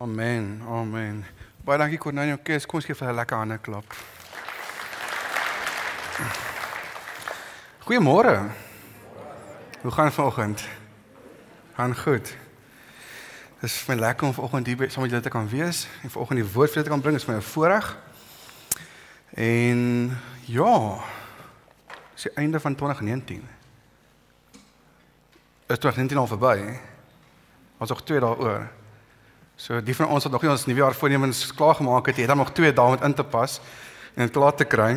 Amen. Amen. Baie dankie Cornelia. Okay, kom ons gee vir 'n lekker hande klap. Goeiemôre. Hoe gaan vanoggend? Gaan goed. Dit is vir my lekker om vanoggend hier saam met julle te kan wees en vanoggend die woord vir julle te kan bring. Dit is my 'n voorreg. En ja, dis die einde van 2019. Is 2019 al verby? Ons nog 2 dae oor. So die van ons wat nog nie ons nuwejaar voornemens klaar gemaak het, het dan nog 2 dae om in te pas en dit klaar te kry.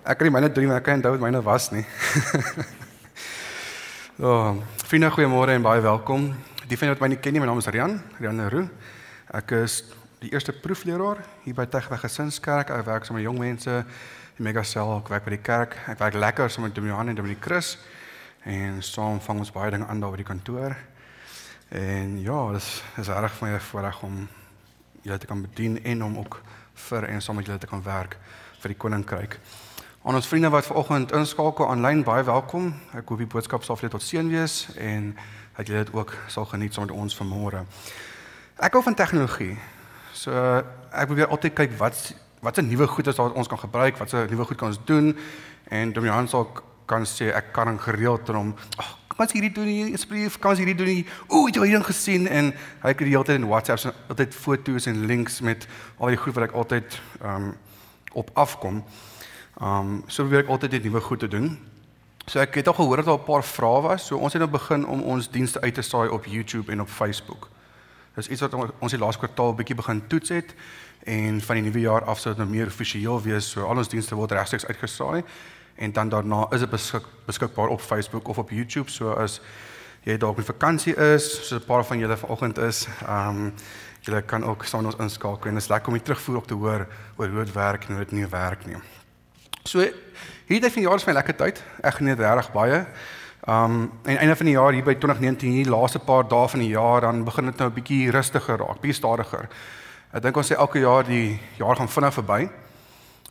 Ek kan nie myne doen, ek kan onthou wat myne was nie. Ja, oh, vriende, goeiemôre en baie welkom. Die van wat my nie ken nie, my naam is Rian, Rian Leroux. Ek is die eerste proefleraar hier by Tegweg Gesinskerk. Ek werk saam met jong mense in Megasel, ek werk by die kerk. Ek werk lekker saam met Dominee en Dominee Chris en saam vang ons baie dinge aan daar by die kantoor. En ja, dis is reg vir my voorreg om julle te kan bedien en om ook vir en saam met julle te kan werk vir die koninkryk. Aan ons vriende wat vanoggend inskakel aanlyn, baie welkom. Ek hoop die boodskap sal vir julle tot seën wees en dat julle dit ook sal geniet saam met ons vanmôre. Ek hou van tegnologie. So ek probeer altyd kyk wat wat se nuwe goed is wat ons kan gebruik, wat se nuwe goed kan ons doen en Domian sal kan sê ek kan gereeld hom, ag, ons hierdie doen nie, asseblief, kan ons hierdie doen nie. Ooh, het jy hierdie gesien en hy kry die hele tyd in WhatsApp so altyd foto's en links met al die goed wat ek altyd ehm um, op afkom. Um so probeer ek altyd net nuwe goed te doen. So ek het al gehoor dat daar 'n paar vrae was. So ons het nou begin om ons dienste uit te saai op YouTube en op Facebook. Dis iets wat ons die laaste kwartaal bietjie begin toets het en van die nuwe jaar af sou dit nou meer offisieel wees. So al ons dienste word regstreeks uitgesaai en dan daarna is dit beskik, beskikbaar op Facebook of op YouTube. So as jy dalk op vakansie is, so 'n paar van julle vanoggend is, um julle kan ook saam ons inskakel en dit is lekker om die terugvoer op te hoor oor hoe dit werk en hoe dit nie werk nie. So hierdie tyd van jaar is my lekker tyd. Ek geniet regtig baie. Um en einde van die jaar hier by 2019, hier laaste paar dae van die jaar, dan begin dit nou 'n bietjie rustiger raak, bietjie stadiger. Ek dink ons sê elke jaar die jaar gaan vinnig verby.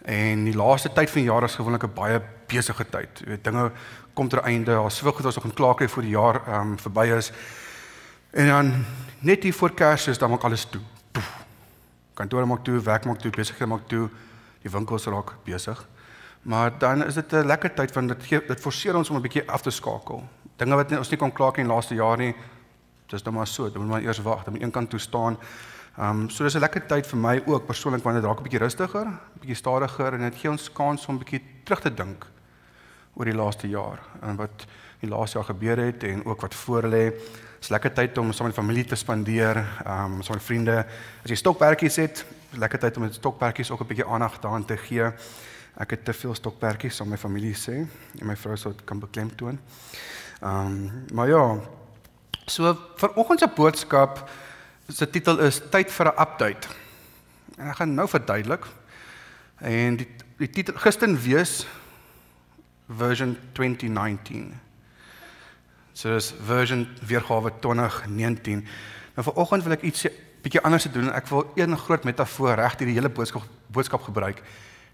En die laaste tyd van die jaar is gewoonlik 'n baie besige tyd. Jy weet dinge kom ter einde, daar's soveel goed wat ons nog klaar kry voor die jaar um verby is. En dan net hier voor Kersfees dan maak alles toe. Kantore maak toe, werk maak toe, besighede maak toe, die winkels raak besig. Maar dan is dit 'n lekker tyd van dit gee dit forceer ons om 'n bietjie af te skakel. Dinge wat ons nie kon klaar kry in laaste jaar nie. Dis nou maar so, dan moet maar eers wag, dan moet een kant toe staan. Ehm um, so dis 'n lekker tyd vir my ook persoonlik wanneer dit raak 'n bietjie rustiger, bietjie stadiger en dit gee ons kans om bietjie terug te dink oor die laaste jaar en wat die laaste jaar gebeur het en ook wat voor lê. Dis lekker tyd om saam met familie te spandeer, ehm um, saam met vriende. As jy stokperdjies het, lekker tyd om met stokperdjies ook 'n bietjie aandag daaraan te gee. Ek het te veel stokperdjies om my familie sê en my vrou sou dit kan beklemtoon. Ehm um, maar ja. So vir oggend se boodskap se titel is tyd vir 'n update. En ek gaan nou verduidelik. En die die titel gister wees version 2019. So is version weergawe 2019. Nou vir oggend wil ek iets bietjie anders doen. Ek wil een groot metafoor reg deur die hele boodskap boodskap gebruik.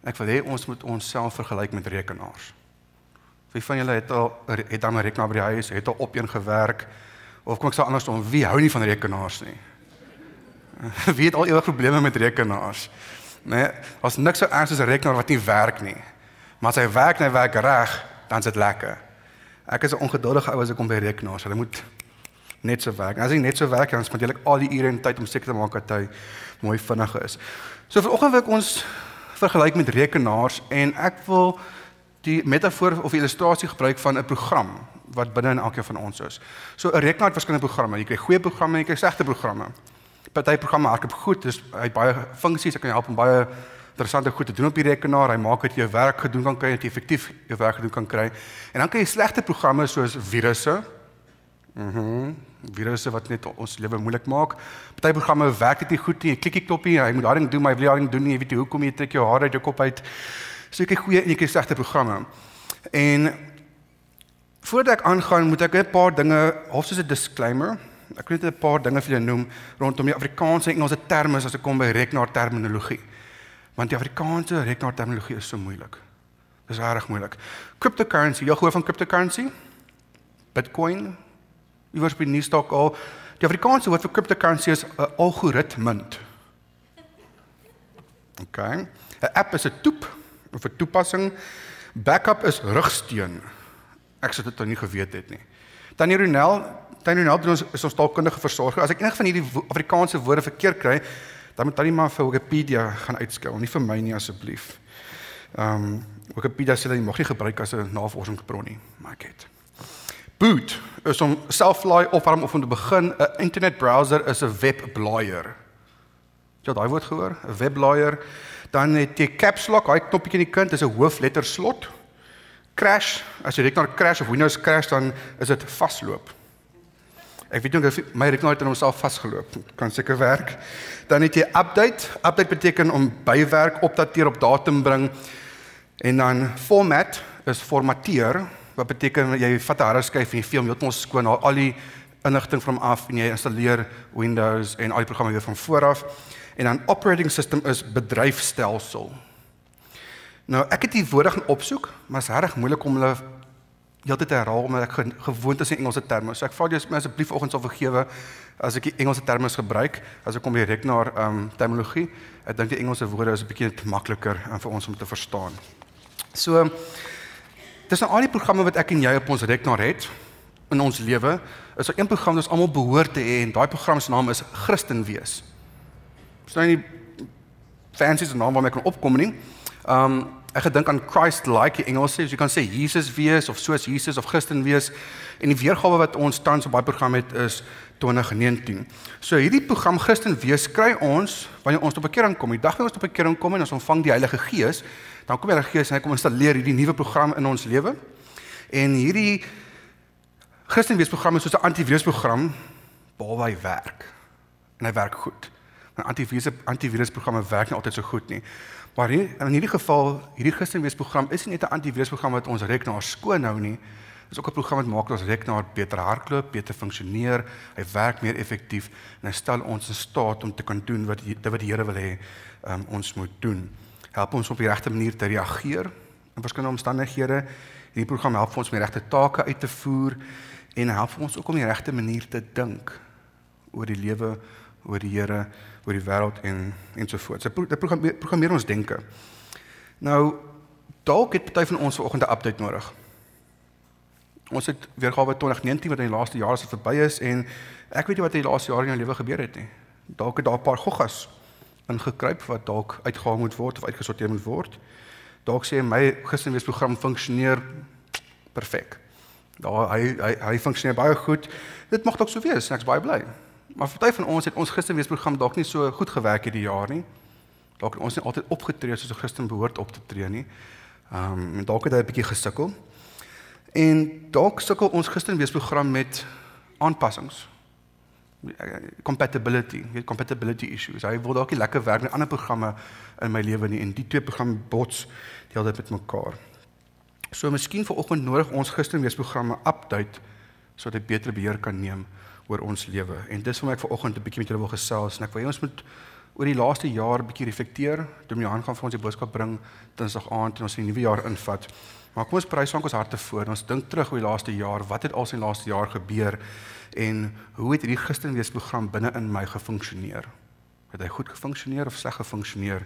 Ek wil hê ons moet onsself vergelyk met rekenaars. Wie van julle het al het dan 'n rekenaar by die huis, het al op een gewerk of kom ek sê andersom, wie hou nie van rekenaars nie? Wie het al ewig probleme met rekenaars? Nee, as niks so erg soos 'n rekenaar wat nie werk nie. Maar as hy werk en hy werk reg, dan is dit lekker. Ek is 'n ongeduldige ou as ek kom by rekenaars. Hulle moet net so werk. As hy net so werk, dan spandeer ek al die ure en tyd om seker te maak dat hy mooi vinnig is. So vanoggend wil ek ons vergelyk met rekenaars en ek wil die metafoor of illustrasie gebruik van 'n program wat binne in elkeen van ons is. So 'n rekenaar het verskillende programme. Jy kry goeie programme en jy kry slegte programme. Party programme hardloop goed, dis hy het baie funksies, hy kan help om baie interessante goed te doen op die rekenaar. Hy maak dat jy werk gedoen kan kry, dat jy effektief jou werk gedoen kan kry. En dan kry jy slegte programme soos virusse. Mhm. Mm virusse wat net ons lewe moeilik maak. Party programme werk dit nie goed nie. Jy klik die knoppie, jy moet daai ding doen, maar jy wil daai ding doen nie. Jy weet nie hoekom jy trek jou hare uit jou kop uit. So jy kry goeie en jy kry slegte programme. En voordat ek aangaan, moet ek 'n paar dinge, half soos 'n disclaimer, ek wil net 'n paar dinge vir julle noem rondom die Afrikaanse en Engelse terme as dit kom by rekenaar terminologie. Want die Afrikaanse rekenaar terminologie is so moeilik. Dis regtig moeilik. Cryptocurrency, jy gehoor van cryptocurrency? Bitcoin, iewers by nuus dalk al die Afrikaanse woord vir cryptocurrency is 'n algoritmunt. OK. 'n App is 'n toep of 'n toepassing. Backup is rugsteun. Ek sou dit nou nie geweet het nie. Tannie Ronel, Tannie Ronel doen ons is ons taalkundige versorger. As ek enige van hierdie Afrikaanse woorde verkeerd kry, dan moet tannie maar vir Wikipedia gaan uitskil, nie vir my nie asseblief. Ehm um, Wikipedia sê dat jy mag nie gebruik as 'n navorsingsbron nie, maar ek het. Boot is om self-laai of om te begin 'n internet browser is 'n webblaaier. Jy het daai woord gehoor? 'n Webblaaier. Dan het jy caps lock, daai knoppie in die kant is 'n hoofletter slot. Crash, as jy rekenaar crash of Windows crash dan is dit vasloop. Ek weet nie of my rekenaar het in homself vasgeloop. Kan seker werk. Dan het jy update. Update beteken om bywerk, opdateer op datum bring. En dan format is formateer wat beteken jy vat 'n hardskyf en jy vee hom heeltemal skoon al die inligting van af en jy installeer Windows en al die programme weer van voor af. En dan operating system is bedryfstelsel. Nou ek het hier woorde gaan opsoek, maar is reg moeilik om hulle heeltyd herhaal omdat ek gewoond is aan Engelse terme. So ek vra jou asseblief vanoggend sal vergewe as ek die Engelse terme gebruik as ek kom direk na ehm um, terminologie. Ek dink die Engelse woorde is 'n bietjie makliker um, vir ons om te verstaan. So dis nou al die programme wat ek en jy op ons rekenaar het in ons lewe. Is daar een program wat ons almal behoort te hê en daai program se naam is Christen wees. Dis nou nie fancy se naam waarmee ek kan opkom nie. Um ek gedink aan Christ like in Engels, so jy kan sê Jesus wees of soos Jesus of Christen wees. En die weergawe wat ons tans op daai program het is 2019. So hierdie program Christen wees kry ons wanneer ons 'n keer aankom. Die dag wanneer ons 'n keer aankom en ons ontvang die Heilige Gees, dan kom die Heilige Gees en hy kom installeer hierdie nuwe program in ons lewe. En hierdie Christen wees program is soos 'n antivirusprogram behalwe hy werk. En hy werk goed. 'n Antivirus antivirusprogramme werk nie altyd so goed nie. Maar hier, in hierdie geval, hierdie Christenweesprogram is nie net 'n antivirusprogram wat ons rekenaar skoon hou nie. Dit is ook 'n program wat maak dat ons rekenaar beter hardloop, beter funksioneer, hy werk meer effektief en hy stel ons in staat om te kan doen wat die, wat die Here wil hê um, ons moet doen. Help ons op die regte manier te reageer in verskillende omstandighede. Hierdie program help ons om die regte take uit te voer en help ons ook om die regte manier te dink oor die lewe, oor die Here oor die wêreld en ensovoorts. Dit programmeer, programmeer ons denke. Nou dalk het party van ons vanoggend 'n update nodig. Ons het weergawe 2019 wat in die laaste jare se verby is en ek weet nie wat in die laaste jare in jou lewe gebeur het nie. Dalk het daar 'n paar goggas ingekruip wat dalk uitgehang moet word of uitgesorteer moet word. Dalk sê my Christenweesprogram funksioneer perfek. Daar hy hy hy funksioneer baie goed. Dit mag dalk so wees, ek's baie bly. Maar party van ons het ons Christenweesprogram dalk nie so goed gewerk hierdie jaar nie. Dalk het ons nie altyd opgetree soos 'n Christen behoort op te tree nie. Ehm um, dalk het hy 'n bietjie gesukkel. En dalk sukkel ons Christenweesprogram met aanpassings. Compatibility, weet compatibility issues. Hy wil dalk lekker werk met ander programme in my lewe nie en die twee programme bots die hele tyd met mekaar. So miskien vir oggend nodig ons Christenweesprogramme update sodat hy beter beheer kan neem oor ons lewe. En dis my ek vanoggend 'n bietjie met julle wil gesels en ek wil hê ons moet oor die laaste jaar bietjie reflekteer. Dominee gaan vir ons die boodskap bring Dinsdag aand en ons in die nuwe jaar invat. Maar kom ons prys aan ons harte voor. Ons dink terug oor die laaste jaar. Wat het al die laaste jaar gebeur en hoe het hierdie Christenweesprogram binne in my gefunksioneer? Het hy goed gefunksioneer of sleg gefunksioneer?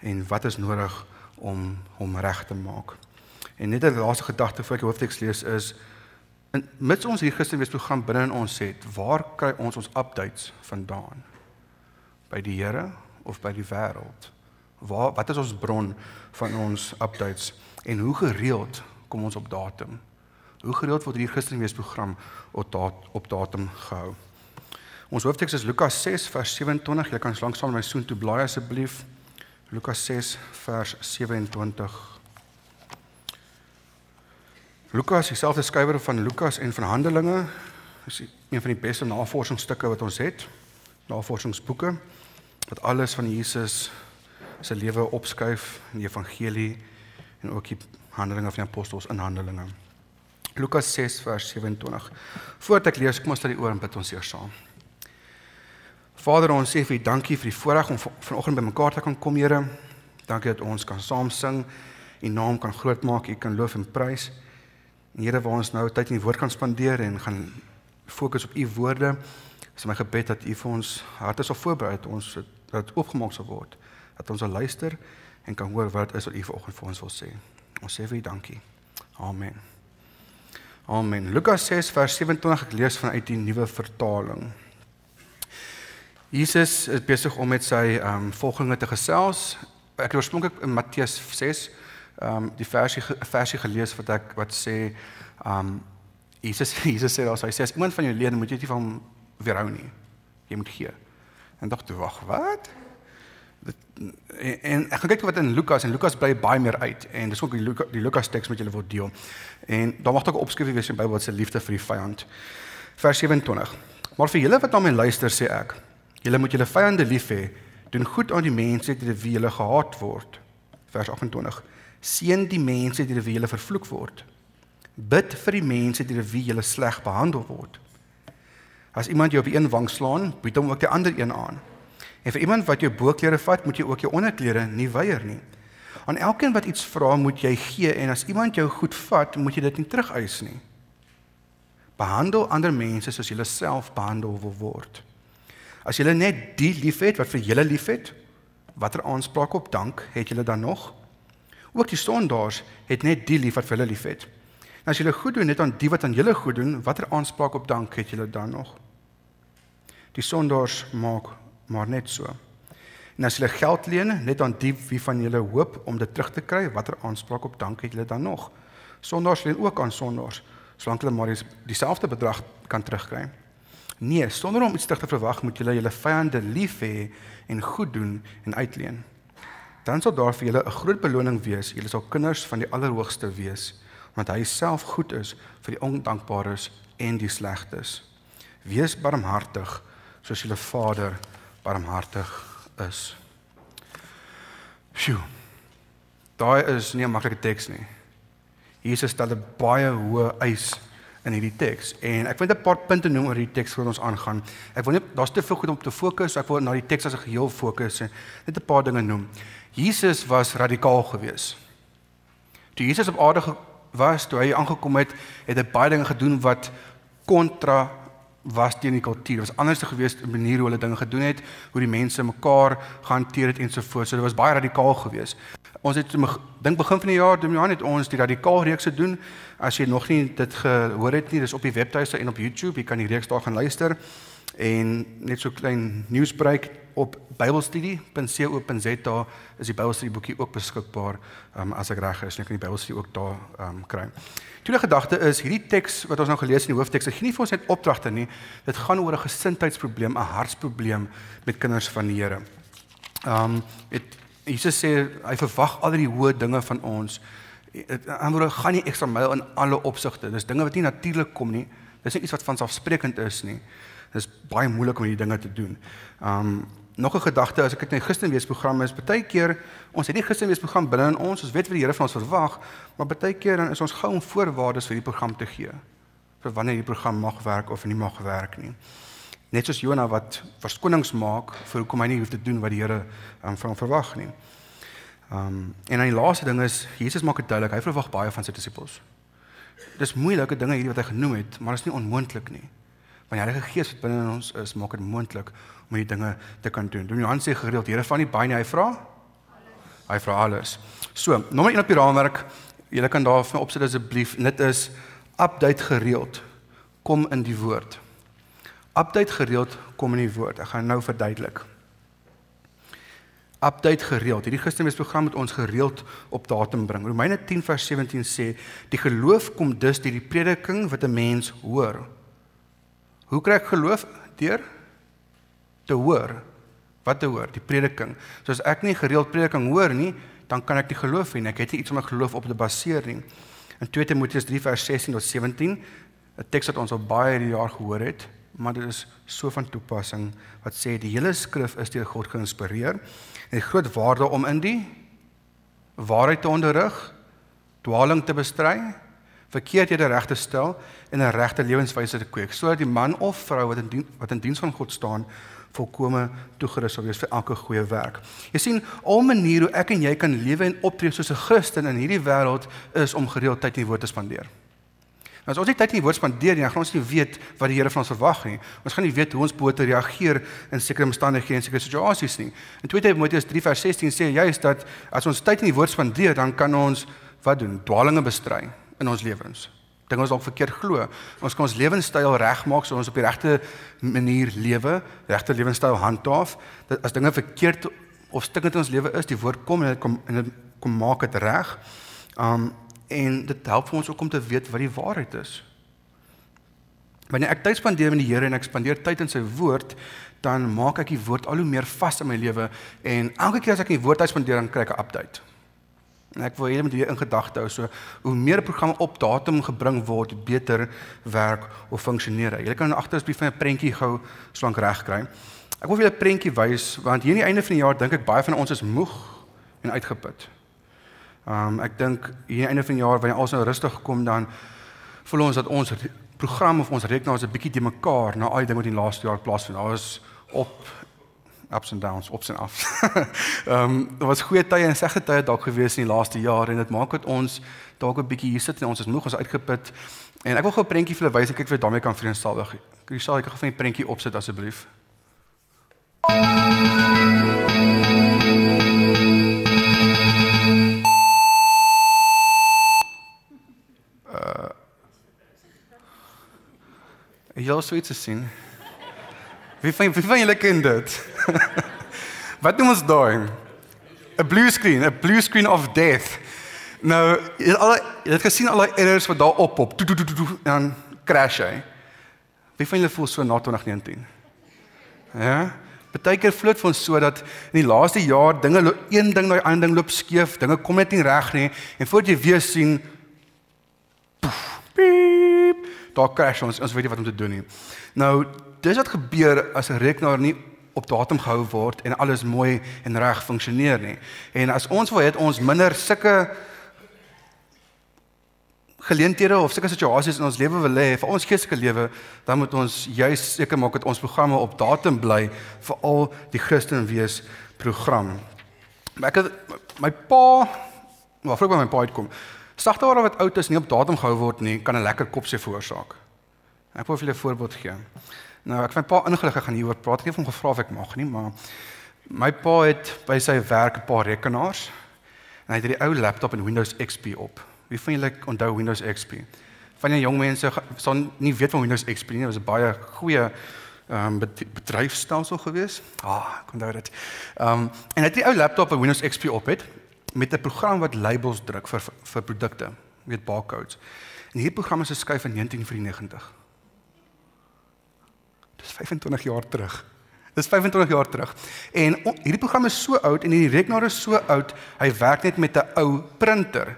En wat is nodig om hom reg te maak? En net 'n laaste gedagte voor ek die hoofteks lees is En mits ons hier Christenweesprogram binne in ons het, waar kry ons ons updates vandaan? By die Here of by die wêreld? Waar wat is ons bron van ons updates en hoe gereeld kom ons op datum? Hoe gereeld word hierdie Christenweesprogram op dat, op datum gehou? Ons hoofteks is Lukas 6 vers 27. Jy kan langs met my soen toe blaai asseblief. Lukas 6 vers 27. Lukas, dieselfde skrywer van Lukas en van Handelinge, is een van die beste navorsingsstukke wat ons het. Navorsingsboeke wat alles van Jesus se lewe opskuif in die evangelie en ook die Handelinge van die apostels in Handelinge. Lukas 6 vers 27. Voordat ek lees, kom ons stel die oor en bid ons eers saam. Vader, ons sê vir U dankie vir die voorreg om vanoggend bymekaar te kan kom, Here. Dankie dat ons kan saam sing, U naam kan grootmaak, U kan loof en prys. Here waar ons nou tyd in die woord kan spandeer en gaan fokus op u woorde, is my gebed dat U vir ons harte sal voorberei dat ons dat oopgemaak sal word, dat ons sal luister en kan hoor wat is wat U vanoggend vir ons wil sê. Ons sê vir U dankie. Amen. Amen. Lukas 6 vers 27 ek lees vanuit die nuwe vertaling. Jesus is besig om met sy ehm um, volgelinge te gesels. Ek het oorspronklik in Matteus 6 ehm um, die versie versie gelees wat ek wat sê ehm um, Jesus Jesus sê daar hy sê as iemand van jou lede moet jy nie van weerhou nie. Jy moet gee. En dog toe wag, wat? En, en ek gaan kyk wat in Lukas en Lukas bly baie meer uit en dis ook die Lukas die Lukas teks met julle wil deel. En daar mag ook 'n opskrif wees in die Bybel wat se liefde vir die vyand. Vers 27. Maar vir julle wat na my luister sê ek, julle moet julle vyande lief hê, doen goed aan die mense deur wie julle gehaat word. Vers 28. Seën die mense deur wie julle vervloek word. Bid vir die mense deur wie julle sleg behandel word. As iemand jou op een wang slaan, bied hom ook die ander een aan. En vir iemand wat jou boklere vat, moet jy ook jou onderklere nie weier nie. Aan elkeen wat iets vra, moet jy gee en as iemand jou goed vat, moet jy dit nie terugeis nie. Behandel ander mense soos jy self behandel wil word. As jy net die liefhet wat vir julle liefhet, watter aanspraak op dank het julle dan nog? Ook die sondaars het net die lief wat vir hulle liefhet. En as julle goed doen net aan die wat aan julle goed doen, watter aanspraak op dank het julle dan nog? Die sondaars maak maar net so. En as hulle geld leen net aan die wie van julle hoop om dit terug te kry, watter aanspraak op dank het julle dan nog? Sondaars leen ook aan sondaars, solank hulle maar dieselfde bedrag kan terugkry. Nee, sonder om iets terug te verwag, moet julle julle vyande lief hê en goed doen en uitleen. Dan sal daar vir julle 'n groot beloning wees. Julle sal kinders van die Allerhoogste wees, want hy self goed is vir die ondankbares en die slegtes. Wees barmhartig soos julle Vader barmhartig is. Sjoe. Daai is nie 'n maklike teks nie. Jesus stel 'n baie hoë eis in hierdie teks en ek wil 'n paar punte noem oor hierdie teks voor ons aangaan. Ek wil net daar's te veel goed om te fokus, ek wil na die teks as 'n geheel fokus en net 'n paar dinge noem. Jesus was radikaal geweest. Toe Jesus op aarde was, toe hy aangekom het, het hy baie dinge gedoen wat kontra was teen die kultuur. Dit was anders te gewees in manier hoe hulle dinge gedoen het, hoe die mense mekaar gehanteer het ensovoorts. So dit was baie radikaal geweest. Ons het dink begin van die jaar, Dominee het ons die radikaal reeks gedoen. As jy nog nie dit gehoor het nie, dis op die webtuiste en op YouTube. Jy kan die reeks daar gaan luister. En net so klein nuusbreek op bybelstudie.co.za is die Bybelstudieboekie ook beskikbaar um, as ek reg is. Jy kan die Bybelstudie ook daar um, kry. Tweede gedagte is hierdie teks wat ons nou gelees in die hoofteks, dit gee nie vir ons net opdragte nie. Dit gaan oor 'n gesindheidsprobleem, 'n hartsprobleem met kinders van die Here. Ehm um, dit Jesus sê hy verwag al die hoë dinge van ons. Aanwoorde gaan nie ekstra myl in alle opsigte. Dis dinge wat nie natuurlik kom nie. Dis nie iets wat vanselfsprekend is nie. Dis baie moeilik om hierdie dinge te doen. Um nog 'n gedagte as ek dit in die Christenweesprogram is, baie keer ons het nie Christenweesprogram binne in ons, ons weet wat die Here van ons verwag, maar baie keer dan is ons gou om voorwaardes vir die program te gee. vir wanneer die program mag werk of nie mag werk nie. Net soos Jonah wat verskonings maak vir hoekom hy nie hoef te doen wat die Here um, van hom verwag nie. Um en dan die laaste ding is Jesus maak dit duidelik, hy verwag baie van sy disippels. Dis moeilike dinge hierdie wat hy genoem het, maar dit is nie onmoontlik nie. Want die Heilige Gees wat binne in ons is, maak dit moontlik om hierdie dinge te kan doen. Doen Johan sê gereeld, Here van die baie nie, hy vra. Hy vra alles. So, nommer 1 op die raamwerk, julle kan daar vir opsit asseblief. Dit is update gereeld. Kom in die woord. Update gereeld kom in die woord. Ek gaan nou verduidelik. Update gereeld. Hierdie Christendomsprogram moet ons gereeld op datum bring. Romeine 10 vers 17 sê die geloof kom dus deur die prediking wat 'n mens hoor. Hoe kry ek geloof deur te hoor? Wat te hoor? Die prediking. So as ek nie gereeld prediking hoor nie, dan kan ek nie geloof hê nie. Ek het nie iets om my geloof op te baseer nie. In 2 Timoteus 3 vers 16 tot 17, 'n teks wat ons al baie hierdie jaar gehoor het, maar dit is so van toepassing wat sê die hele skrif is deur God geïnspireer en die groot waarde om in die waarheid te onderrig, dwaling te bestry, verkeerdhede reg te stel en 'n regte lewenswyse te kweek sodat die man of vrou wat in dien, wat in diens van God staan volkome toegerus sal wees vir elke goeie werk. Jy sien, al maniere hoe ek en jy kan lewe en optree soos 'n Christen in hierdie wêreld is om gereeld tyd in die woord te spandeer. Nou as ons nie tyd in die woord spandeer nie, dan gaan ons nie weet wat die Here van ons verwag nie. Ons gaan nie weet hoe ons te reageer in sekere omstandighede en sekere situasies nie. In 2 Timoteus 3 vers 16 sê juist dat as ons tyd in die woord spandeer, dan kan ons wat doen? Dwalinge bestry in ons lewens. Dinge ons dalk verkeerd glo. Ons kan ons lewenstyl regmaak so ons op die regte manier lewe, regte lewenstyl handhaaf. Dat as dinge verkeerd of stikkend in ons lewe is, die woord kom en dit kom en dit kom maak dit reg. Um en dit help vir ons ook om te weet wat die waarheid is. Wanneer ek tyd spandeer met die Here en ek spandeer tyd in sy woord, dan maak ek die woord al hoe meer vas in my lewe en elke keer as ek die woord uitspandeer dan kry ek 'n update. En ek wil hê jy moet weer in gedagte hou so hoe meer programme op datum gebring word, beter werk of funksioneer. Jy kan agter as brief van 'n prentjie gou slank reg kry. Ek wil vir julle 'n prentjie wys want hier aan die einde van die jaar dink ek baie van ons is moeg en uitgeput. Um ek dink hier aan die einde van die jaar wanneer alles nou rustig kom dan voel ons dat ons program of ons rekenaars 'n bietjie te mekaar na al die dinge wat in die laaste jaar plaasvind. Daar is op ups and downs, ups en afs. Ehm um, daar was goeie tye en slegte tye dalk gewees in die laaste jaar en dit maak dat ons dalk 'n bietjie hier sit en ons is moeg, ons is uitgeput. En ek wil gou 'n prentjie vir julle wys en kyk jy daarmee kan vereensalwig. Ek sal ek gou van die prentjie opsit asseblief. Uh Jy al sou iets sien. Wie van wie van julle ken dit? Wat doen ons daai? 'n Blue screen, 'n blue screen of death. Nou, jy het al jy het gesien al die errors wat daar op op, dan crash hy. Wie van julle voel so na 2019? Ja. Partykeer vloot vir ons so dat in die laaste jaar dinge een ding na die ander ding loop skeef, dinge kom net nie reg nie en voordat jy weer sien poef, piep, daar crash ons, ons weet nie wat om te doen nie. Nou, dis wat gebeur as 'n rekenaar nie op datum gehou word en alles mooi en reg funksioneer nie. En as ons wil hê ons minder sulke geleenthede of sulke situasies in ons lewe wil hê vir ons geestelike lewe, dan moet ons juis seker maak dat ons programme op datum bly vir al die Christen wees program. Ek het my pa, maar vroeg by my pa uitkom. Sagteware wat oud is nie op datum gehou word nie, kan 'n lekker kopse veroorsaak. Ek wil vir julle 'n voorbeeld gee. Nou ek het my pa ingelig gaan hieroor praat. Ek het hom gevra of ek mag nie, maar my pa het by sy werk 'n paar rekenaars en hy het hierdie ou laptop en Windows XP op. Wie van julle onthou Windows XP? Van die jong mense sal nie weet van Windows XP nie. Dit was 'n baie goeie ehm um, bedryfstelsel gewees. Ah, ek onthou dit. Ehm um, en hy het die ou laptop 'n Windows XP op het met 'n program wat labels druk vir vir produkte, weet barcodes. En hierdie program is geskryf in 1994. Dis 25 jaar terug. Dis 25 jaar terug. En hierdie program is so oud en hierdie rekenaar is so oud, hy werk net met 'n ou printer.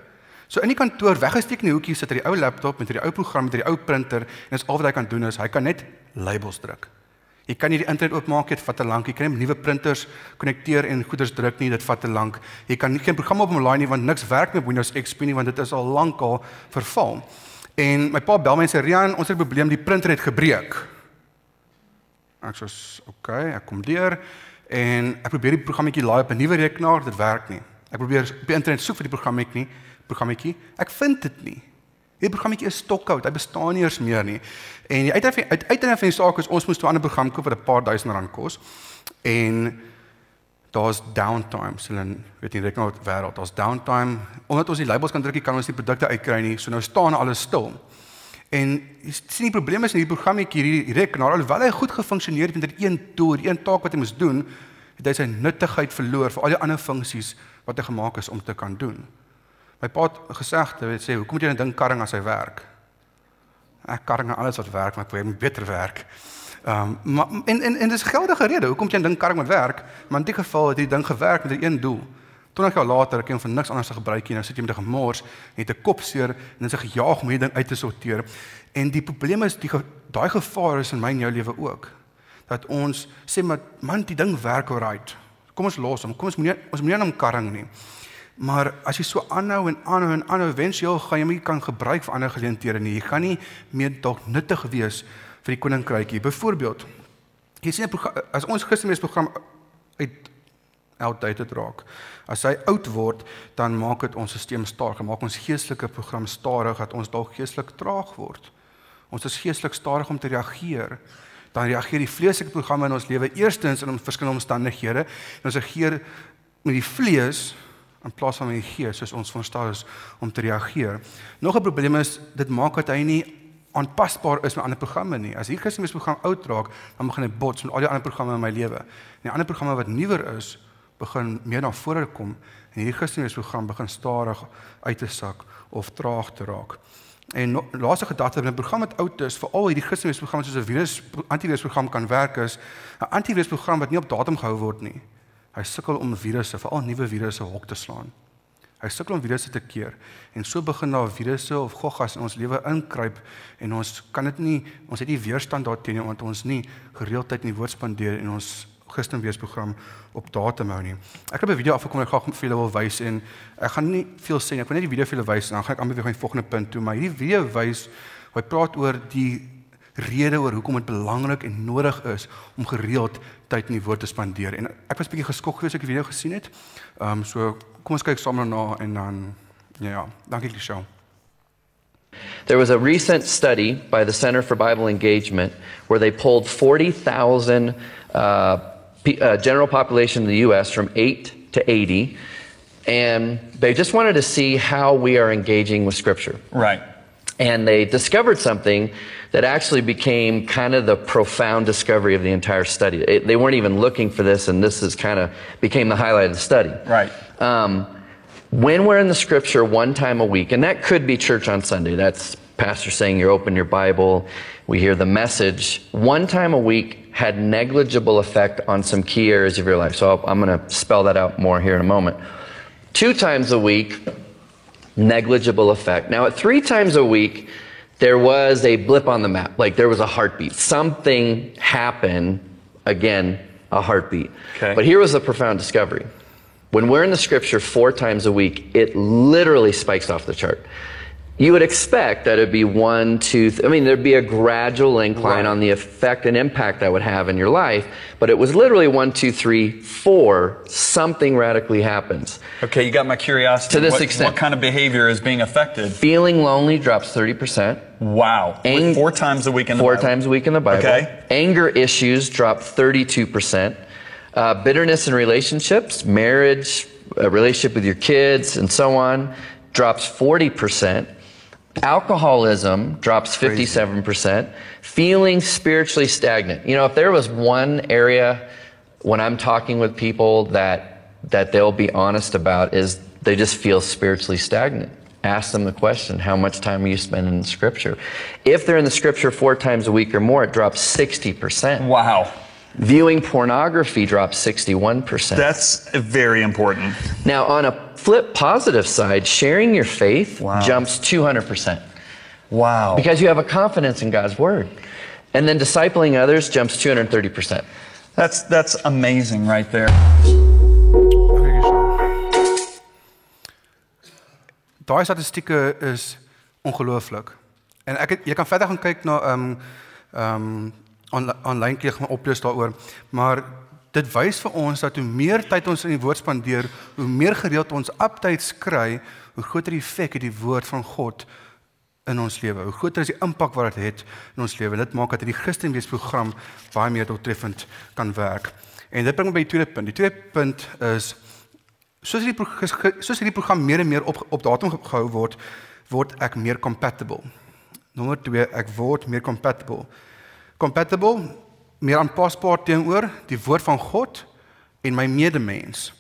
So in die kantoor weggesteek in die hoekie sit hy die ou laptop met die ou program met die ou printer en dis al wat hy kan doen is hy kan net labels druk. Jy kan nie die internet oopmaak dit vat te lank. Jy kan nie nuwe printers konnekteer en goeders druk nie, dit vat te lank. Jy kan nie geen program op hom laai nie want niks werk met Windows XP nie want dit is al lank al verval. En my pa bel my en sê Rian, ons het 'n probleem, die printer het gebreek. Ek sê, "Oké, okay, ek kom deur en ek probeer die programmetjie laai op 'n nuwe rekenaar, dit werk nie. Ek probeer op die internet soek vir die programmetjie nie programmetjie. Ek vind dit nie. Hierdie programmetjie is stokhout. Hy bestaan nie eens meer nie. En die uiteinde uiteinde van die saak is ons moes 'n ander program koop wat 'n paar duisend rand kos. En daar's downtime. So dan weet jy rekenaar wêreld. Daar's downtime. Omdat ons die labels kan druk, kan ons die produkte uitkry nie. So nou staan alles stil. En sien die probleem is in hierdie programmetjie hierdie rekenaar alhoewel hy goed gefunksioneer het met een doel, een taak wat hy moes doen, het hy sy nuttigheid verloor vir al die ander funksies wat hy gemaak is om te kan doen. My pa het gesegde, weet sê, hoekom moet jy net dink karring as hy werk? Ek karring alles wat werk, maar ek wil beter werk. Ehm um, maar en en en dis geldige rede hoekom jy dink karring moet werk, maar in die geval het die ding gewerk met 'n een doel. 20 jaar later ek hom vir niks anders gebruik nie. Nou sit jy met 'n gemors het 'n kopseer en dan sê gejaag om hierdie ding uit te sorteer. En die probleem is die daai gevaar is in my en jou lewe ook. Dat ons sê maar man, die ding werk alright. Kom ons los hom. Kom ons moenie ons moenie aan hom karring nie. Maar as jy so aanhou en aanhou en aanhou, wensieel gaan jy nie kan gebruik vir ander geleenthede nie. Jy gaan nie meer dalk nuttig wees vir die koninkrykie. Byvoorbeeld, jy sien as ons Christendomsprogram uit outdated raak. As hy oud word, dan maak dit ons stelsel stadig, maak ons geestelike program stadig dat ons dalk geestelik traag word. Ons is geestelik stadig om te reageer. Dan reageer die vleeslike programme in ons lewe eerstens in verskillende omstandighede en ons reageer met die vlees in plaas van met die gees soos ons verstaan is om te reageer. Nog 'n probleem is dit maak dat hy nie aanpasbaar is met ander programme nie. As hier Christus program oud raak, dan begin hy bots met al die ander programme in my lewe. En die ander programme wat nuwer is, begin meer na vore kom en hierdie Christus program begin stadig uit te sak of traag te raak. En no, laaste gedagte van 'n program wat oud is, veral hierdie Christus program soos 'n virus antivirus program kan werk is 'n antivirus program wat nie op datum gehou word nie. Hy sukkel om virusse, veral nuwe virusse hok te slaan. Hy sukkel om virusse te keer en so begin daar virusse of goggas in ons lewe inkruip en ons kan dit nie ons het nie weerstand daarteenoor want ons nie gereeldheid in die woord spandeer en ons Christenweesprogram op datum hou nie. Ek het 'n video afgekom wat ek graag vir julle wil wys en ek gaan nie veel sê nie. Ek wil net die video vir julle wys en dan gaan ek amper weer gaan die volgende punt toe, maar hierdie video wys hoe hy praat oor die rede oor hoekom dit belangrik en nodig is om gereeld tyd in die woord te spandeer. En ek was bietjie geskok geweest as ek die video gesien het. Ehm um, so kom ons kyk saam daarna en dan ja, ja dankie Lisha. There was a recent study by the Center for Bible Engagement where they pulled 40,000 uh, uh, general population in the U.S. from 8 to 80, and they just wanted to see how we are engaging with Scripture. Right. And they discovered something that actually became kind of the profound discovery of the entire study. It, they weren't even looking for this, and this is kind of became the highlight of the study. Right. Um, when we're in the scripture one time a week, and that could be church on Sunday, that's pastor saying you open your Bible, we hear the message, one time a week had negligible effect on some key areas of your life. So I'm going to spell that out more here in a moment. Two times a week, negligible effect. Now, at three times a week, there was a blip on the map, like there was a heartbeat. Something happened, again, a heartbeat. Okay. But here was a profound discovery. When we're in the scripture four times a week, it literally spikes off the chart. You would expect that it'd be one, two, th- I mean, there'd be a gradual incline Right. on the effect and impact that would have in your life, but it was literally one, two, three, four, something radically happens. Okay, you got my curiosity. To this what, extent. What kind of behavior is being affected? Feeling lonely drops 30%. Wow. Ang- four times a week in the Four Bible. times a week in the Bible. Okay. Anger issues drop 32%. Uh, bitterness in relationships, marriage, a relationship with your kids, and so on, drops 40%. Alcoholism drops 57%. Feeling spiritually stagnant. You know, if there was one area when I'm talking with people that that they'll be honest about is they just feel spiritually stagnant. Ask them the question, how much time are you spending in scripture? If they're in the scripture four times a week or more, it drops 60%. Wow. Viewing pornography drops 61%. That's very important. now, on a flip positive side, sharing your faith Wow. jumps 200% Wow. because you have a confidence in God's word. And then discipling others jumps 230%. That's that's amazing right there. Dankie Daai statistieke is ongelooflik. En ek het, jy kan verder gaan kyk na ehm um, ehm um, aanlyn kyk gaan oplees daaroor, maar dit wys vir ons dat hoe meer tyd ons in die woord spandeer, hoe meer gereeld ons updates kry, hoe groter die effek het die woord van God in ons lewe. Hoe groter is die impak wat dit het in ons lewe. Dit maak dat hierdie Christenweesprogram baie meer doeltreffend kan werk. En dit bring my by die tweede punt. Die tweede punt is soos hierdie soos hierdie program meer en meer op op datum ge- gehou word, word ek meer compatible. Nommer 2, ek word meer compatible. Compatible, meer aanpasbaar teenoor die woord van God en my medemens.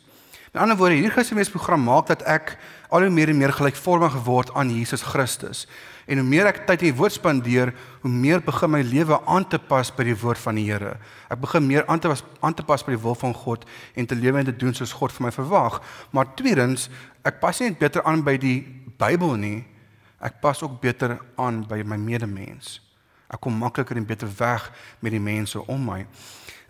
Met ander woorde, hierdie Christusprogram maak dat ek al hoe meer en meer gelykvormig word aan Jesus Christus. En hoe meer ek tyd in die woord spandeer, hoe meer begin my lewe aan te pas by die woord van die Here. Ek begin meer aan te pas aan te pas by die wil van God en te lewe en te doen soos God vir my verwag. Maar tweedens, ek pas nie net beter aan by die Bybel nie. Ek pas ook beter aan by my medemens. Ek kom makliker en beter weg met die mense om my.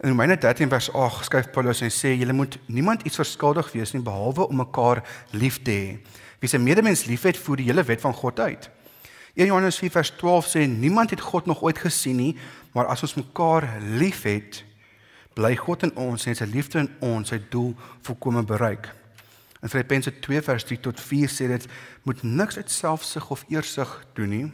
In Romeine 13 vers 8 skryf Paulus en sê julle moet niemand iets verskuldig wees nie behalwe om mekaar lief te hê. Wie sy medemens liefhet, voer die hele wet van God uit. 1 Johannes 4 vers 12 sê niemand het God nog ooit gesien nie, maar as ons mekaar liefhet, bly God in ons en sy liefde in ons sy doel volkome bereik. In Filippense 2 vers 3 tot 4 sê dit moet niks uit selfsug of eersug doen nie,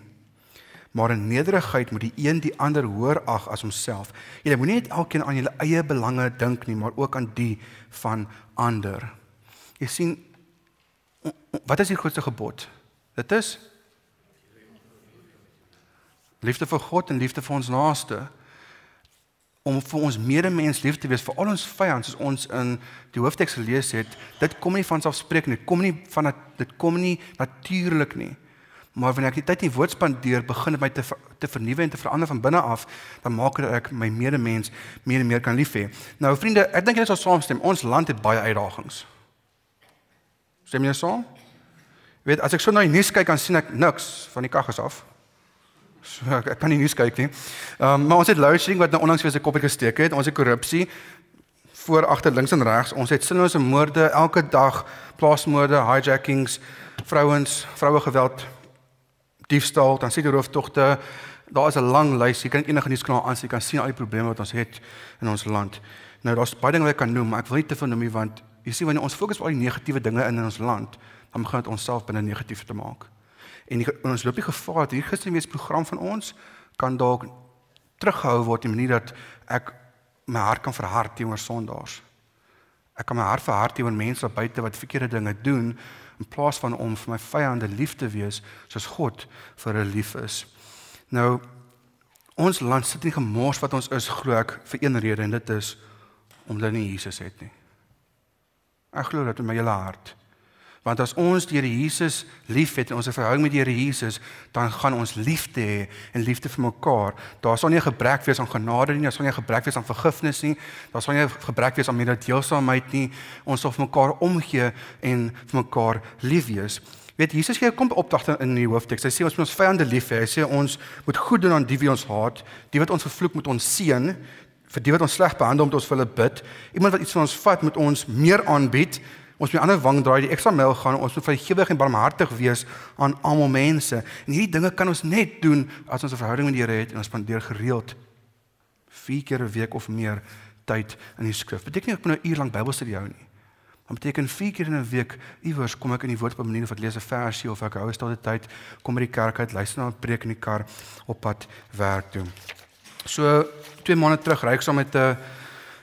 maar in nederigheid moet die een die ander hoër ag as homself. Jy moenie net elkeen aan jou eie belange dink nie, maar ook aan die van ander. Jy sien wat is die grootste gebod? Dit is liefde vir God en liefde vir ons naaste om vir ons medemens lief te wees vir al ons vyande soos ons in die hoofteks gelees het dit kom nie van selfspreek nie kom nie van dit kom nie natuurlik nie maar wanneer ek die tyd in die woord spandeer begin dit my te te vernuwe en te verander van binne af dan maak dit ek my medemens meer en meer kan lief hê nou vriende ek dink julle sal saamstem ons land het baie uitdagings stem julle saam weet as ek so na die nuus kyk dan sien ek niks van die kaggas af So ek, ek kan nie nuus kyk nie. Ehm um, maar ons het load shedding wat nou onlangs weer sy koppie gesteek het. Ons het korrupsie voor agter links en regs. Ons het sinnelose moorde elke dag, plaasmoorde, hijackings, vrouens, vroue geweld, diefstal, dan sien jy rooftogte. Daar is 'n lang lys. Jy kan enige nuuskanaal aan jy kan sien al die probleme wat ons het in ons land. Nou daar's baie dinge wat ek kan noem, maar ek wil nie te veel noem nie want jy sien wanneer ons fokus op al die negatiewe dinge in, in ons land, dan begin dit onsself binne negatief te maak. En die, ons loop die gevaar dat hierdie gisterweesprogram van ons kan dalk teruggehou word in 'n manier dat ek my hart kan verhard teenoor sondaars. Ek kan my hart verhard teenoor mense wat buite wat verkeerde dinge doen in plaas van om vir my vyande lief te wees soos God vir hulle lief is. Nou ons land sit nie gemors wat ons is glo ek vir een rede en dit is omdat hulle nie Jesus het nie. Ek glo dat in my hele hart Want as ons die Here Jesus liefhet en ons 'n verhouding met die Here Jesus, dan gaan ons liefde hê en liefde vir mekaar. Daar sal nie 'n gebrek wees aan genade nie, daar sal nie 'n gebrek wees aan vergifnis nie, daar sal nie 'n gebrek wees aan mededeelsaamheid nie. Ons sal vir mekaar omgee en vir mekaar lief wees. Weet Jesus gee 'n kom opdragte in die hoofteks. Hy sê ons moet ons vyande lief hê. Hy sê ons moet goed doen aan die wie ons haat, die wat ons vervloek moet ons seën, vir die wat ons sleg behandel moet ons vir hulle bid. Iemand wat iets van ons vat moet ons meer aanbied Ons moet ander wang draai, die ekstra myl gaan, ons moet vergewig en barmhartig wees aan almal mense. En hierdie dinge kan ons net doen as ons 'n verhouding met die Here het en ons spandeer gereeld 4 keer 'n week of meer tyd in die skrif. Beteken nie ek moet nou uur lank Bybelstudie hou nie. Dit beteken 4 keer in 'n week iewers kom ek in die woord op 'n manier of ek lees 'n versie of ek hou 'n stil tyd, kom by die kerk uit, luister na 'n preek in die kar op pad werk toe. So 2 maande terug ry ek saam met 'n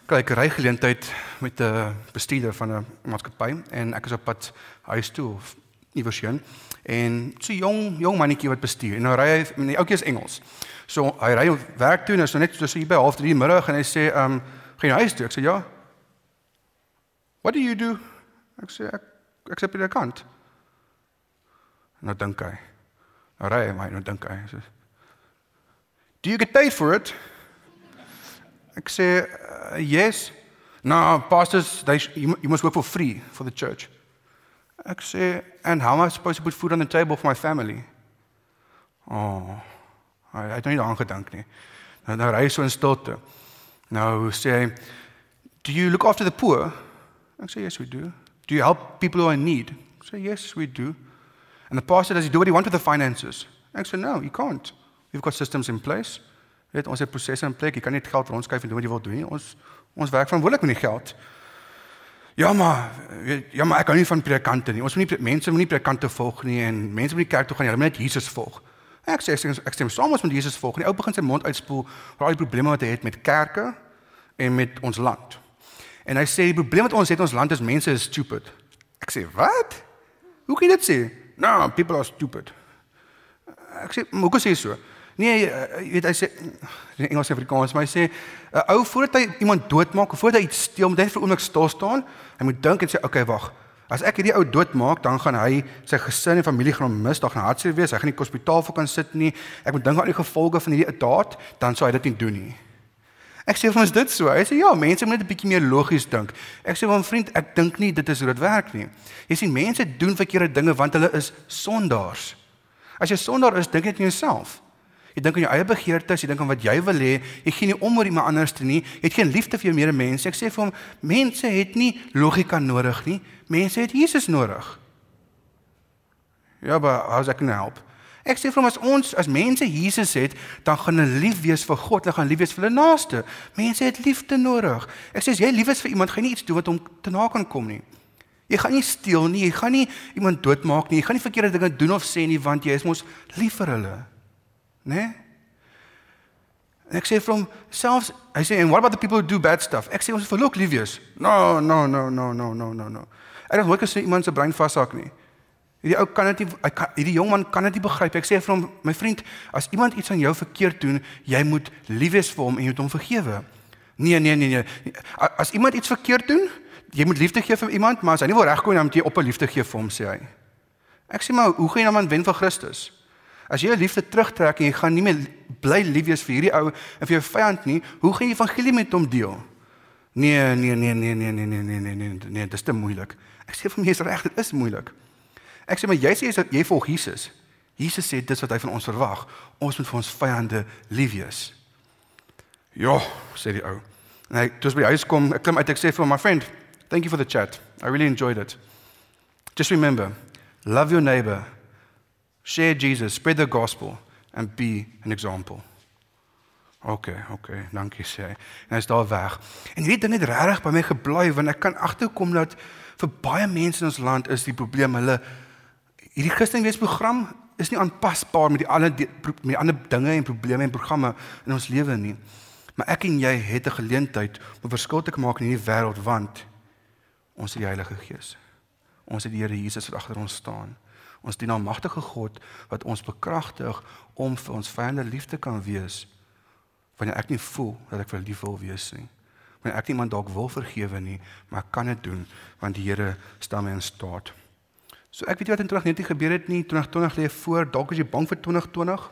uh, kyk ry geleentheid met 'n bestuurder van 'n maatskappy en ek is op pad huis toe of iewers heen en so jong jong mannetjie wat bestuur en nou ry hy en die ouetjie is Engels. So hy ry werk toe en is nou net so hier by 0:30 die middag en hy sê ehm um, gaan jy huis toe? Ek sê ja. What do you do? Ek sê ek ek sê by die kant. Nou dink hy. Nou ry hy maar nou dink hy. Sê, do you get paid for it? Ek sê uh, yes. No, pastors, they you, must work for free for the church. Ek sê, and how am I supposed to put food on the table for my family? Oh. Nou nie daaraan gedink nie. Nou nou ry so in stilte. Nou sê hy, "Do you look after the poor?" Ek sê, "Yes, we do." "Do you help people who are in need?" Ek sê, "Yes, we do." And the pastor does he do what he want with the finances? Ek sê, "No, you can't. We've got systems in place." Weet ons het prosesse in plek. Jy kan nie geld rondskuif en doen wat jy wil doen nie. Ons ons werk verantwoordelik met die geld. Ja maar weet, ja maar ek kan nie van predikante nie. Ons moet nie mense moet nie predikante volg nie en mense moet nie kerk toe gaan nie. Hulle moet net Jesus volg. Ek sê ek stem saam met Jesus volg. Die ou begin sy mond uitspoel oor al die probleme wat hy het met kerke en met ons land. En hy sê die probleem wat ons het in ons land is mense is stupid. Ek sê, "Wat? Hoe kan jy dit sê?" No, people are stupid. Ek sê, "Hoe kan jy sê so?" Nee, jy weet hy sê in Engels en Afrikaans, maar hy sê 'n uh, ou voordat hy iemand doodmaak of voordat hy iets steel, moet hy vir 'n oomblik stil staan. Hy moet dink en sê, "Oké, okay, wag. As ek hierdie ou doodmaak, dan gaan hy sy gesin en familie gaan mis, dan gaan hartseer wees. Hy gaan nie die hospitaal voor kan sit nie. Ek moet dink aan die gevolge van hierdie daad, dan sou hy dit nie doen nie." Ek sê vir ons dit so. Hy sê ja, mense moet net 'n bietjie meer logies dink. Ek sê vir 'n vriend, ek dink nie dit is hoe dit werk nie. Jy sien mense doen verkeerde dinge want hulle is sondaars. As jy sondaar is, dink net aan jouself. Jy dink aan jou eie begeertes, jy dink aan wat jy wil hê. Jy gee nie om oor iemand anders te nie. Jy het geen liefde vir jou medemens. Ek sê vir hom, mense het nie logika nodig nie. Mense het Jesus nodig. Ja, maar ek kan help. Ek sê vir hom as ons as mense Jesus het, dan gaan hulle lief wees vir God, hulle gaan lief wees vir hulle naaste. Mense het liefde nodig. Ek sê as jy lief is vir iemand, gaan jy nie iets doen wat hom te na kan kom nie. Jy gaan nie steel nie, jy gaan nie iemand doodmaak nie, jy gaan nie verkeerde dinge doen of sê nie want jy is mos lief vir hulle. Né? Nee? En ek sê vir hom selfs hy sê and what about the people who do bad stuff? Ek sê ons verlook lief wees. No, no, no, no, no, no, no, no. Ek het nooit gesien iemand se brein vashak nie. Hierdie ou kan dit nie kan hierdie jong man kan dit nie begryp. Ek sê vir hom my vriend, as iemand iets aan jou verkeerd doen, jy moet lief wees vir hom en jy moet hom vergewe. Nee, nee, nee, nee. As iemand iets verkeerd doen, jy moet liefde gee vir iemand, maar as hy nie wil regkom dan moet jy op 'n liefde gee vir hom sê hy. Ek sê maar hoe gaan jy dan wen vir Christus? As jy jou liefde terugtrek en jy gaan nie meer bly lief wees vir hierdie ou en vir jou vyand nie, hoe gaan jy evangelie met hom deel? Nee, nee, nee, nee, nee, nee, nee, nee, nee, nee, nee, dit is te moeilik. Ek sê vir my is reg, dit is moeilik. Ek sê maar jy sê jy volg Jesus. Jesus sê dis wat hy van ons verwag. Ons moet vir ons vyande lief wees. Ja, sê die ou. En hy toe by die huis kom, ek klim uit ek sê vir my friend, thank you for the chat. I really enjoyed it. Just remember, love your neighbor share Jesus, spread the gospel and be an example. OK, OK, dankie sê. En hy's daar weg. En hierdie ding het regtig by my gebly want ek kan agterkom dat vir baie mense in ons land is die probleem hulle hierdie Christenweesprogram is nie aanpasbaar met die ander met die ander dinge en probleme en programme in ons lewe nie. Maar ek en jy het 'n geleentheid om 'n verskil te maak in hierdie wêreld want ons het die Heilige Gees. Ons het die Here Jesus wat agter ons staan. Ons dien 'n magtige God wat ons bekragtig om vir ons vyande lief te kan wees wanneer ek nie voel dat ek vir lief wil wees nie. Wanneer ek iemand dalk wil vergewe nie, maar ek kan dit doen want die Here stel my in staat. So ek weet nie wat in 2019 gebeur het nie. 2020 lê voor. Dalk is jy bang vir 2020.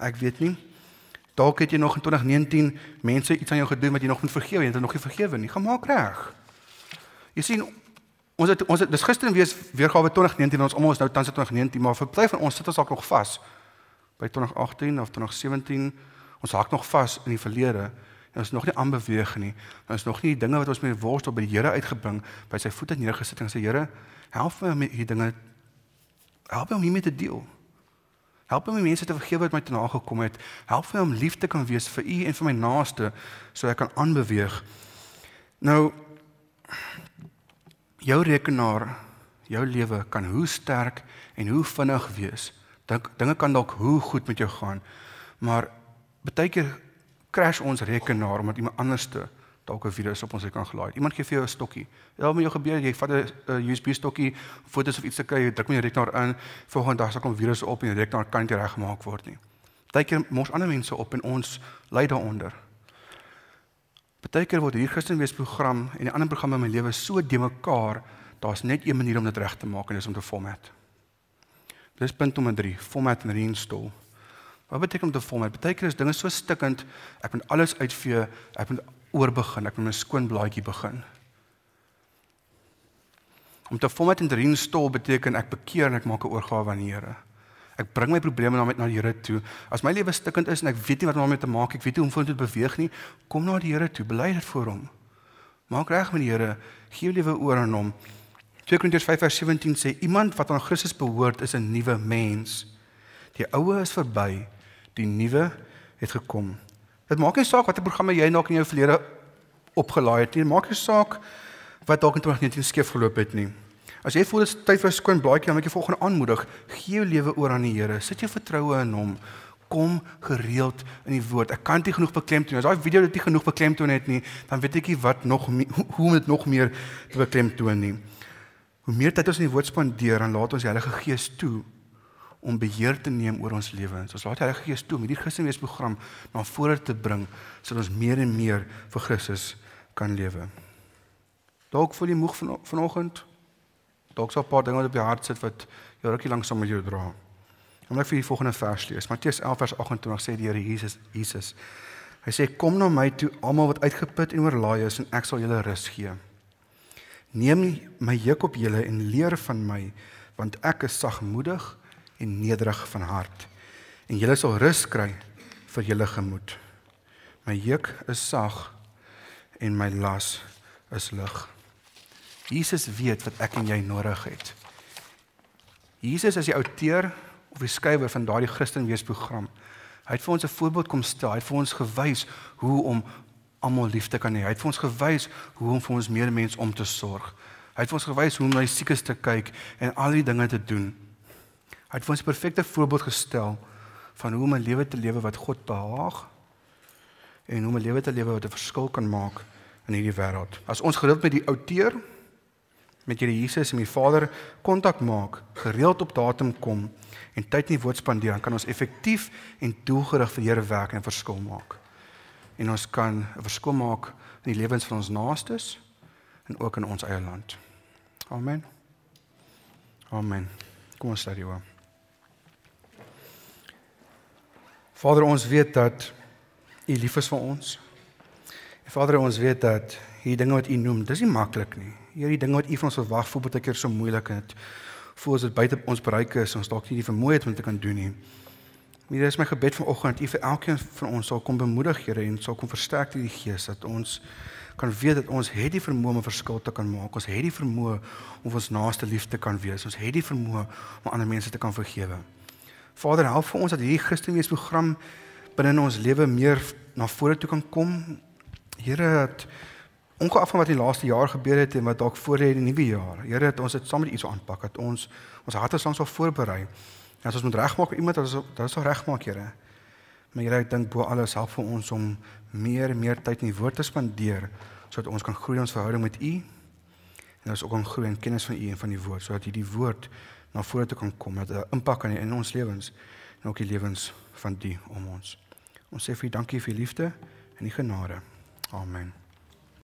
Ek weet nie. Dalk het jy nog in 2019 mense iets aan jou gedoen wat jy nog moet vergewe, jy het nog nie vergewe nie. Gemaak reg. Jy sien Ons het ons het dis gister weer weergawe 2019 ons almal is nou tans 2019 maar vir bly van ons sit ons dalk nog vas. By 2018 of 2017 ons hak nog vas in die verlede. En ons nog nie aanbeweeg nie. Ons is nog nie die dinge wat ons met worstel by die Here uitgebring by sy voete neergesit en sê Here help my met hierdie dinge help my om hiermee te deel. Help my om mense te vergewe wat my te nagekom het. Help my om lief te kan wees vir u en vir my naaste sodat ek kan aanbeweeg. Nou jou rekenaar, jou lewe kan hoe sterk en hoe vinnig wees. Dink dinge kan dalk hoe goed met jou gaan, maar baie keer crash ons rekenaar omdat iemand anderste dalk 'n virus op ons kan gelaai. Iemand gee vir jou 'n stokkie. Dit met jou gebeur, jy vat 'n USB stokkie, foto's of iets te kry, jy druk jou rekenaar in, volgende dag sal kom virus op en die rekenaar kan nie reggemaak word nie. Baie keer mos ander mense op en ons ly daaronder. Partykeer word hier Christenwees program en die ander programme in my lewe so de mekaar, daar's net een manier om dit reg te maak en dis om te format. Dis punt nommer 3, format en reinstall. Wat beteken om te format? Partykeer is dinge so stikkend, ek moet alles uitvee, ek moet oorbegin, ek moet 'n skoon blaadjie begin. Om te format en reinstall beteken ek bekeer en ek maak 'n oorgawe aan die Here. Ek bring my probleme na met na die Here toe. As my lewe stikkend is en ek weet nie wat om daarmee te maak, ek weet nie hoe om vorentoe te beweeg nie, kom na die Here toe, bely dit voor hom. Maak reg met die Here, gee jou lewe oor aan hom. 2 Korintiërs 5:17 sê iemand wat aan Christus behoort is 'n nuwe mens. Die ou is verby, die nuwe het gekom. Dit maak nie saak watter programme jy dalk in jou verlede opgelaai het nie, maak nie saak wat dalk in 2019 skeef geloop het nie. As jy voel dit is tyd vir 'n skoon blaadjie, dan moet jy volgende aanmoedig. Gee jou lewe oor aan die Here. Sit jou vertroue in hom. Kom gereeld in die woord. Ek kan dit genoeg beklemtoon. As daai video dit nie genoeg beklemtoon het nie, dan weet ek nie wat nog hoe om dit nog meer te beklemtoon nie. Hoe meer tyd ons in die woord spandeer, dan laat ons die Heilige Gees toe om beheer te neem oor ons lewens. Ons laat die Heilige Gees toe om hierdie Christenweesprogram na vore te bring sodat ons meer en meer vir Christus kan lewe. Dalk voel jy moeg van vanoggend dalk so 'n paar dinge wat op jou hart sit wat jou rukkie lank saam met jou dra. Kom ek vir die volgende vers lees. Matteus 11 vers 28 sê die Here Jesus Jesus. Hy sê kom na my toe almal wat uitgeput en oorlaai is en ek sal julle rus gee. Neem my juk op julle en leer van my want ek is sagmoedig en nederig van hart en julle sal rus kry vir julle gemoed. My juk is sag en my las is lig. Jesus weet wat ek en jy nodig het. Jesus is die outeur of die skrywer van daardie Christenweesprogram. Hy het vir ons 'n voorbeeld kom stel. Hy het vir ons gewys hoe om almal lief te kan hê. Hy het vir ons gewys hoe om vir ons medemens om te sorg. Hy het vir ons gewys hoe om na die siekes te kyk en al die dinge te doen. Hy het vir ons 'n perfekte voorbeeld gestel van hoe om 'n lewe te lewe wat God behaag en hoe om 'n lewe te lewe wat 'n verskil kan maak in hierdie wêreld. As ons gereeld met die outeer met Here Jesus en die Vader kontak maak, gereeld op datum kom en tyd in die woord spandeer, dan kan ons effektief en doelgerig vir die Here werk en 'n verskil maak. En ons kan 'n verskil maak in die lewens van ons naastes en ook in ons eie land. Amen. Amen. Kom ons sluit hier oop. Vader, ons weet dat U lief is vir ons. Vader, ons weet dat hierdie dinge wat U noem, dis nie maklik nie. Hierdie dinge wat U van ons verwag, voel baie keer so moeilik en dit voel as dit buite ons bereik is, ons dalk nie die vermoë het om te kan doen nie. Hier is my gebed vanoggend dat U vir elkeen van ons sal kom bemoedig, Here, en sal kom versterk deur die Gees dat ons kan weet dat ons het die vermoë om 'n verskil te kan maak. Ons het die vermoë om ons naaste lief te kan wees. Ons het die vermoë om ander mense te kan vergewe. Vader, help vir ons dat hierdie Christenweesprogram binne in ons lewe meer na vore toe kan kom. Here, dat ongeag van wat die laaste jaar gebeur het en wat dalk voor lê in die nuwe jaar. Here, dat ons dit saam met U sou aanpak, dat ons ons harte langs sal voorberei. En as ons moet regmaak vir iemand, dat dat sal regmaak, Here. Maar Here, ek dink bo alles help vir ons om meer en meer tyd in die woord te spandeer sodat ons kan groei in ons verhouding met U en ons ook kan groei in kennis van U en van die woord sodat hierdie woord na vore toe kan kom met 'n impak kan in ons lewens en ook die lewens van die om ons. Ons sê vir U dankie vir U liefde en U genade. Amen.